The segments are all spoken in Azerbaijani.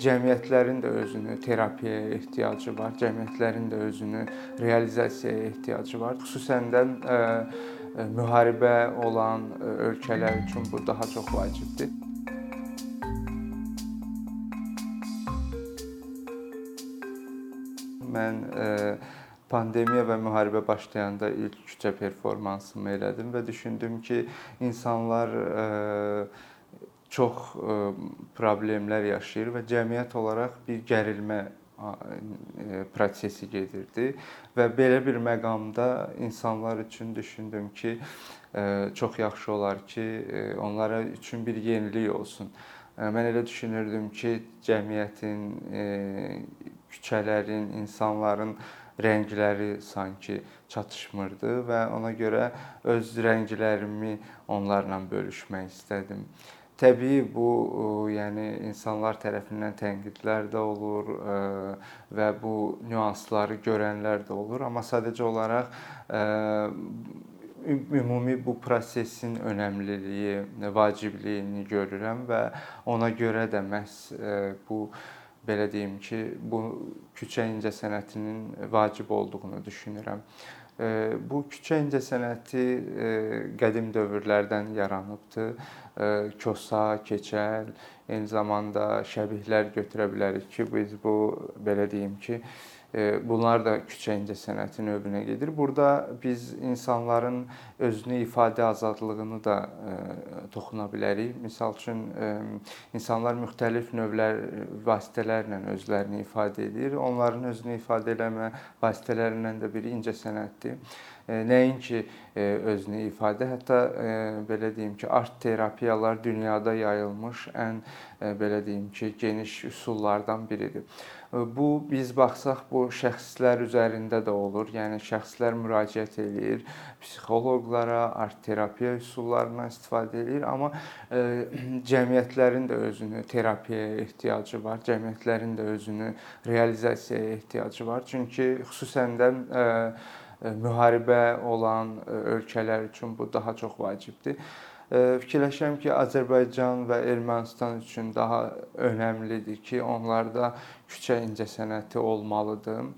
Cəmiyyətlərin də özünü terapiyaya ehtiyacı var, cəmiyyətlərin də özünü realizasiyaya ehtiyacı var. Xüsusən də müharibə olan ölkələr üçün bu daha çox vacibdir. Mən pandemiya və müharibə başlayanda ilk küçə performansımı elədim və düşündüm ki, insanlar çox problemlər yaşayır və cəmiyyət olaraq bir gərilmə prosesi gedirdi və belə bir məqamda insanlar üçün düşündüm ki, çox yaxşı olar ki, onlara üçün bir yenilik olsun. Mən elə düşünürdüm ki, cəmiyyətin, küçələrin, insanların rəngləri sanki çatışmırdı və ona görə öz rənglərimi onlarla bölüşmək istədim. Təbii bu, yəni insanlar tərəfindən tənqidlər də olur və bu nüansları görənlər də olur, amma sadəcə olaraq ümumi bu prosesin önəmliliyi, vacibliyini görürəm və ona görə də məhz bu belə deyim ki, bu küçə incəsənətinin vacib olduğunu düşünürəm. Bu küçə incəsənəti qədim dövrlərdən yaranıbdır. Kosa, keçəl, eyni zamanda şəbihlər götürə bilərik ki, biz bu belə deyim ki, Bunlar da küçə incəsənəti növünə gedir. Burada biz insanların özünü ifadə azadlığını da toxuna bilərik. Məsəl üçün insanlar müxtəlif növlər vasitələrlə özlərini ifadə edir. Onların özünü ifadə eləmə vasitələrindən də biri incəsənətdir. Nəinki özünü ifadə, hətta belə deyim ki, art terapiyalar dünyada yayılmış ən belə deyim ki, geniş üsullardan biridir. Bu biz baxsaq bu şəxslər üzərində də olur. Yəni şəxslər müraciət eləyir psixoloqlara, art terapiya üsullarından istifadə eləyir, amma cəmiyyətlərin də özünü terapiyaya ehtiyacı var. Cəmiyyətlərin də özünü realizasiyaya ehtiyacı var. Çünki xüsusən də müharibə olan ölkələr üçün bu daha çox vacibdir. Fikirləşirəm ki, Azərbaycan və Ermənistan üçün daha önəmlidir ki, onlarda küçə incəsənəti olmalıdır.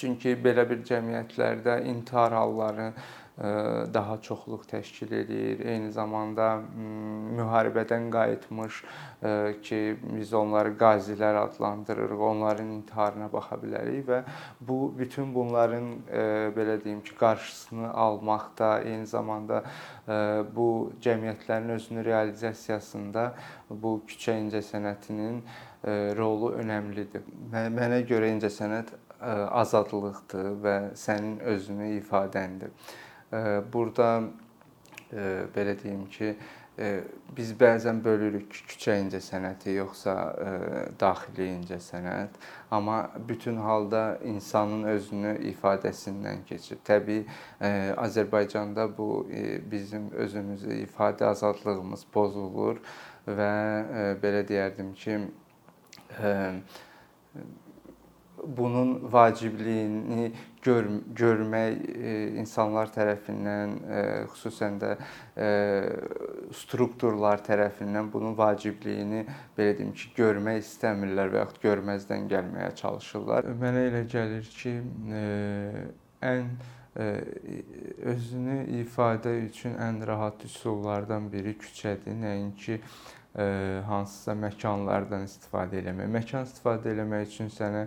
Çünki belə bir cəmiyyətlərdə intihar halları daha çoxluq təşkil edir. Eyni zamanda müharibədən qayıtmış ki, biz onları qazilər adlandırırıq, onların intiharına baxa bilərik və bu bütün bunların belə deyim ki, qarşısını almaqda, eyni zamanda bu cəmiyyətlərin özünü realizasiyasında bu küçə incəsənətinin rolu önəmlidir. Mənə görə incəsənət azadlıqdır və sənin özünü ifadəndir. Burada belə deyim ki, biz bəzən bölürük küçə incəsənəti yoxsa daxili incəsənət, amma bütün halda insanın özünü ifadəsindən keçir. Təbii Azərbaycanda bu bizim özümüzü ifadə azadlığımız pozulur və belə deyərdim ki, bunun vacibliyini gör görmək insanlar tərəfindən, xüsusən də strukturlar tərəfindən bunun vacibliyini belə deyim ki, görmək istəmirlər və yaxud görməzdən gəlməyə çalışırlar. Mənə elə gəlir ki, ən özünü ifadə üçün ən rahat üsullardan biri küçədir, nəinki hansısa məkanlardan istifadə eləmək. Məkan istifadə eləmək üçün sənə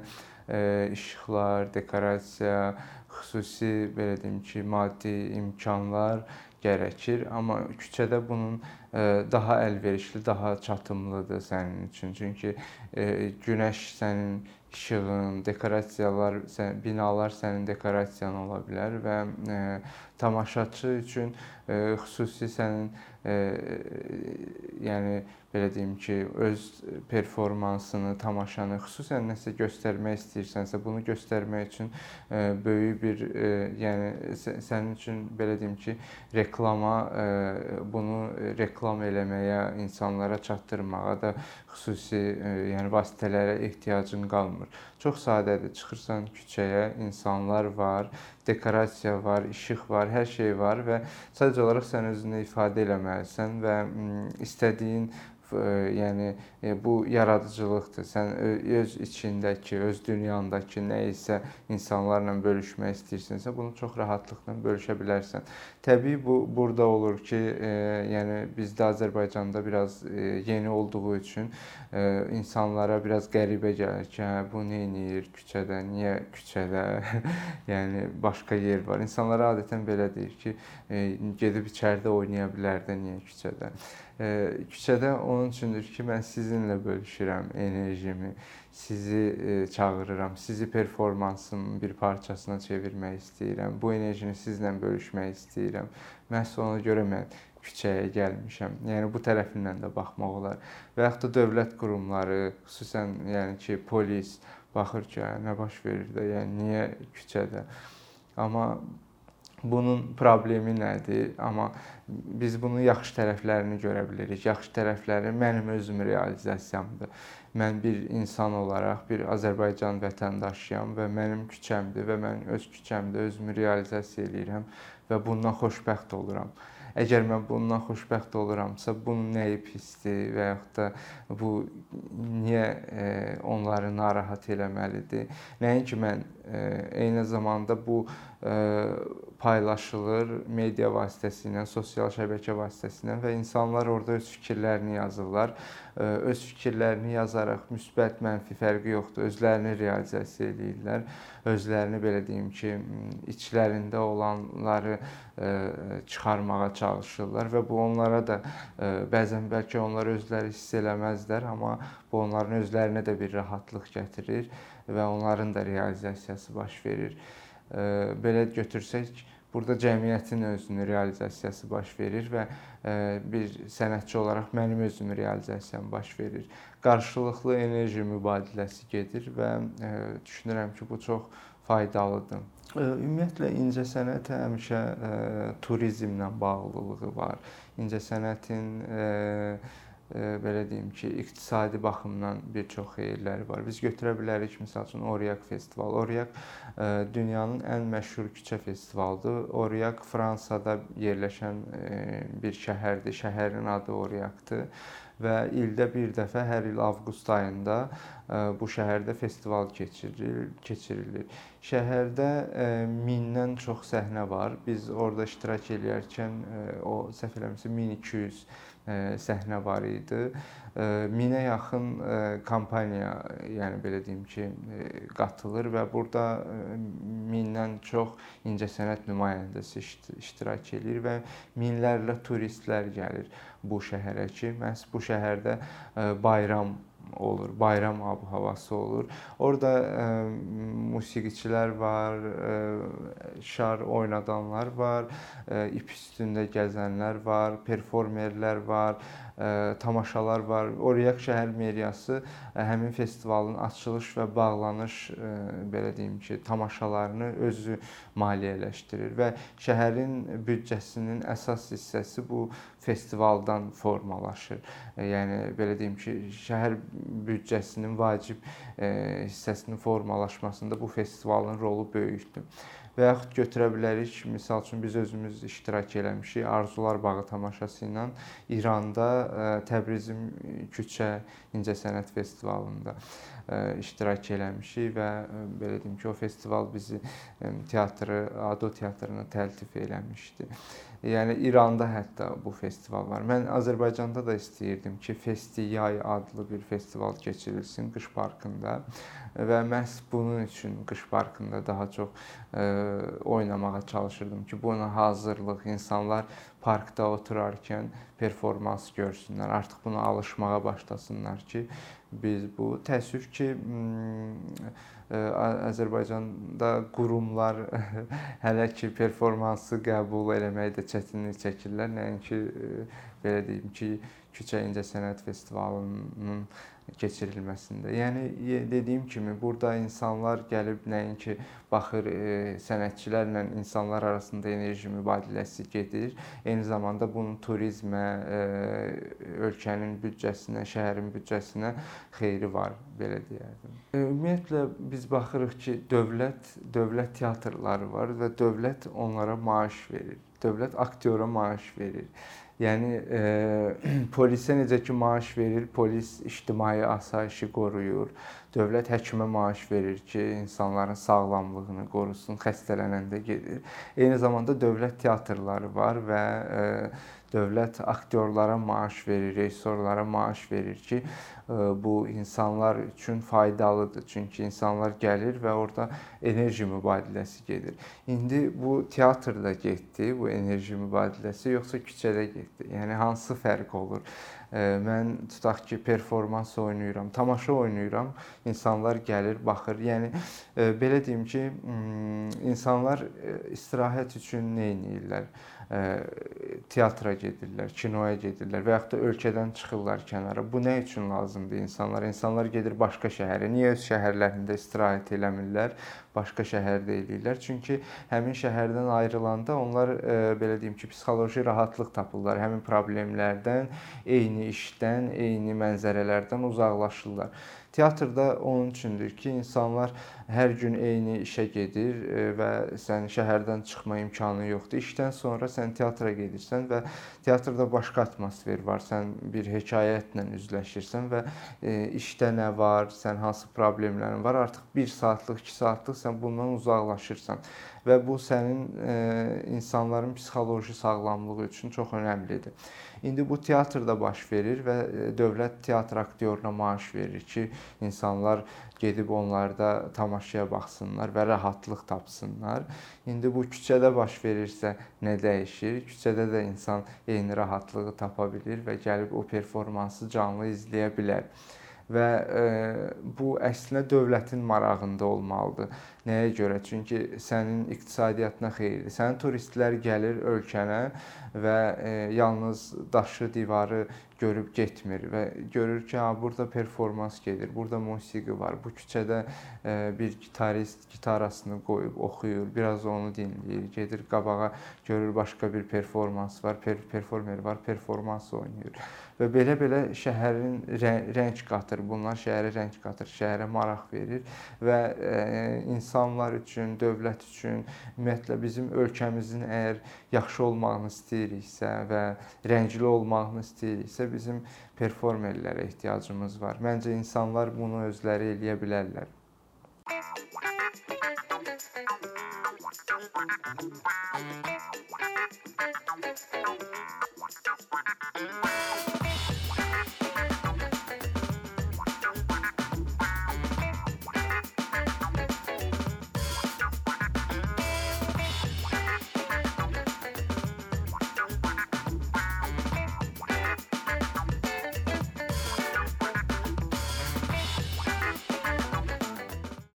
işıqlar, dekorasiya, xüsusi belə deyim ki, maddi imkanlar gərəkir, amma küçədə bunun daha əlverişli, daha çatımlıdır sənin üçün. Çünki günəş sənin işığın, dekorasiyalar, binalar sənin dekorasiyan ola bilər və tamaşaçı üçün xüsusi sənin yəni belə deyim ki, öz performansını, tamaşanı, xüsusən nəsə göstərmək istəyirsənsə, bunu göstərmək üçün böyük bir, yəni sənin üçün belə deyim ki, reklama, bunu reklam eləməyə, insanlara çatdırmağa da xüsusi, yəni vasitələrə ehtiyacın qalmır. Çox sadədir. Çıxırsan küçəyə, insanlar var, dekorasiya var, işıq var, hər şey var və sadəcə olaraq sən özünü ifadə eləməlisən və istədiyin yəni bu yaradıcılıqdır. Sən öz içindəki, öz dünyandakı nə isə insanlarla bölüşmək istəyirsənsə, bunu çox rahatlıqla bölüşə bilərsən. Təbii bu burada olur ki, yəni bizdə Azərbaycanda biraz yeni olduğu üçün insanlara biraz qəribə gəlir ki, hə bu nə edir küçədə, niyə küçədə? yəni başqa yer var. İnsanlara adətən belə deyir ki, gedib içəridə oynaya bilər də, niyə küçədə? Küçədə onun üçündür ki, mən sizinlə bölüşürəm enerjimi, sizi çağırıram, sizi performansımın bir parçasına çevirmək istəyirəm. Bu enerjini sizlə bölüşmək istəyirəm. Məhz ona görə mən küçəyə gəlmişəm. Yəni bu tərəfindən də baxmaq olar. Və yaxud da dövlət qurumları, xüsusən yəni ki, polis baxır ki, nə baş verir də, yəni niyə küçədə? Amma bunun problemi nədir? Amma biz bunun yaxşı tərəflərini görə bilirik. Yaxşı tərəfləri mənim özüm realizasiyamdır. Mən bir insan olaraq bir Azərbaycan vətəndaşıyam və mənim küçəmdir və mən öz küçəmdə özümü realizasiya eləyirəm və bundan xoşbəxt oluram. Əgər mən bundan xoşbəxt oluramsa, bunun nəyi pisdir və yaxud da bu niyə e, onları narahat eləməlidir? Nəinki mən e, eyni zamanda bu e, paylaşılır media vasitəsilə, sosial şəbəkə vasitəsilə və insanlar orada öz fikirlərini yazırlar. Öz fikirlərini yazaraq müsbət, mənfi fərqi yoxdur. Özlərini realizasiya eləyirlər. Özlərini belə deyim ki, içlərində olanları çıxarmağa çalışırlar və bu onlara da e, bəzən bəlkə onlar özləri hiss eləməzlər, amma bu onların özlərinə də bir rahatlıq gətirir və onların da realizasiyası baş verir. E, belə götürsək, burada cəmiyyətin özünün realizasiyası baş verir və e, bir sənətçi olaraq mənim özümün realizasiyam baş verir. Qarşılıqlı enerji mübadiləsi gedir və düşünürəm ki, bu çox faydalıdır. Ümumiyyətlə incəsənət həmişə turizmlə bağlılığı var. İncəsənətin belə deyim ki, iqtisadi baxımdan bir çox xeyirləri var. Biz götürə bilərik məsəl üçün Oriak festivalı. Oriak dünyanın ən məşhur küçə festivalıdır. Oriak Fransada yerləşən bir şəhərdir. Şəhərin adı Oriakdır və ildə bir dəfə hər il avqust ayında e, bu şəhərdə festival keçirilir, keçirilir. Şəhərdə e, mindən çox səhnə var. Biz orada iştirak eləyərkən e, o səhv eləmirəmsə 1200 səhnə var idi. Minə yaxın kampaniya, yəni belə deyim ki, qatılır və burada mindən çox incəsənət nümayəndəsi iştirak eləyir və minlərlə turistlər gəlir bu şəhərə ki, məhz bu şəhərdə bayram olur, bayram ab-havası olur. Orda ə, musiqiçilər var, ə, şar oynadanlar var, ə, ip üstündə gəzənlər var, performerlər var, ə, tamaşalar var. Oriyak şəhər meriyası ə, həmin festivalın açılış və bağlanış ə, belə deyim ki, tamaşalarını özü maliyyələşdirir və şəhərin büdcəsinin əsas hissəsi bu festivaldan formalaşır. Yəni belə deyim ki, şəhər büdcəsinin vacib hissəsinin formalaşmasında bu festivalın rolu böyükdür. Və yaxud götürə bilərik, misal üçün biz özümüz iştirak eləmişik Arzular bağı tamaşası ilə İranda Təbrizim küçə incəsənət festivalında iştirak eləmişik və belə deyim ki, o festival bizi teatrı, Ado teatrına təltif eləmişdi. Yəni İranda hətta bu festival var. Mən Azərbaycanda da istəyirdim ki, Festiyay adlı bir festival keçirilsin qış parkında və məhz bunun üçün qış parkında daha çox oynamağa çalışırdım ki, buna hazırlıq insanlar parkda oturarkən performans görsünlər. Artıq buna alışmağa başlasınlar ki, biz bu təəssüf ki Azərbaycanda qurumlar hələ ki performansı qəbul eləməkdə çətinlik çəkirlər. Nəinki belə deyim ki, Küçə İncəsənət Festivalının keçirilməsində. Yəni dediyim kimi burada insanlar gəlib nəinki baxır e, sənətçilərlə insanlar arasında enerji mübadiləsi gedir. Eyni zamanda bunun turizmə, e, ölkənin büdcəsinə, şəhərin büdcəsinə xeyri var, belə deyərdim. E, ümumiyyətlə biz baxırıq ki, dövlət dövlət teatrları var və dövlət onlara maaş verir. Dövlət aktyora maaş verir. Yəni e, polisə necə ki maaş verir, polis ictimai asayişi qoruyur. Dövlət həkimə maaş verir ki, insanların sağlamlığını qorusun, xəstələnəndə gedir. Eyni zamanda dövlət teatrları var və e, dövlət aktyorlara maaş verir, rejissorlara maaş verir ki, e, bu insanlar üçün faydalıdır. Çünki insanlar gəlir və orada enerji mübadiləsi gedir. İndi bu teatrda getdi, bu enerji mübadiləsi, yoxsa küçədə getdi? Yəni hansı fərq olur? Mən tutaq ki, performans oynayıram, tamaşa oynayıram, insanlar gəlir, baxır. Yəni belə deyim ki, insanlar istirahət üçün nə edirlər? Teatra gedirlər, kinoya gedirlər və yaxud da ölkədən çıxırlar kənara. Bu nə üçün lazımdır insanlara? İnsanlar gedir başqa şəhərə. Niyə öz şəhərlərində istirahət eləmirlər? Başqa şəhərdə eləyirlər. Çünki həmin şəhərdən ayrılanda onlar belə deyim ki, psixoloji rahatlıq tapırlar. Həmin problemlərdən, eyni işdən, eyni mənzərələrdən uzaqlaşırlar. Teatrda onun üçündür ki, insanlar hər gün eyni işə gedir e, və sən şəhərdən çıxma imkanın yoxdur. İşdən sonra sən teatra gedirsən və teatrda başqa atmosfer var. Sən bir hekayətlə üzləşirsən və e, işdə nə var, sən hansı problemlərin var, artıq 1 saatlıq, 2 saatlıq sən bundan uzaqlaşırsan və bu sənin e, insanların psixoloji sağlamlığı üçün çox önəmlidir. İndi bu teatrda baş verir və dövlət teatr aktyoruna maaş verir ki, insanlar gedib onlarda tamaşaya baxsınlar və rahatlıq tapsınlar. İndi bu küçədə baş verirsə nə dəyişir? Küçədə də insan eyni rahatlığı tapa bilir və gəlib o performansı canlı izləyə bilər və e, bu əslində dövlətin marağında olmalıdır. Nəyə görə? Çünki sənin iqtisadiyyatına xeyirdir. Sənin turistlər gəlir ölkənə və e, yalnız daşı, divarı görüb getmir və görür ki, ha burada performans gedir, burada musiqi var. Bu küçədə e, bir gitarist gitarasını qoyub oxuyur, biraz onu dinləyir, gedir qabağa görür başqa bir performans var, per performer var, performans oynayır. Və belə-belə şəhərin rəng qatır. Bunlar şəhərə rəng qatır, şəhərə maraq verir və e, insanlar üçün, dövlət üçün, ümumiyyətlə bizim ölkəmizin əgər yaxşı olmağını istəyiriksə və rəngli olmağını istəyiriksə, bizim performerlərə ehtiyacımız var. Məncə insanlar bunu özləri eləyə bilərlər. Thank you.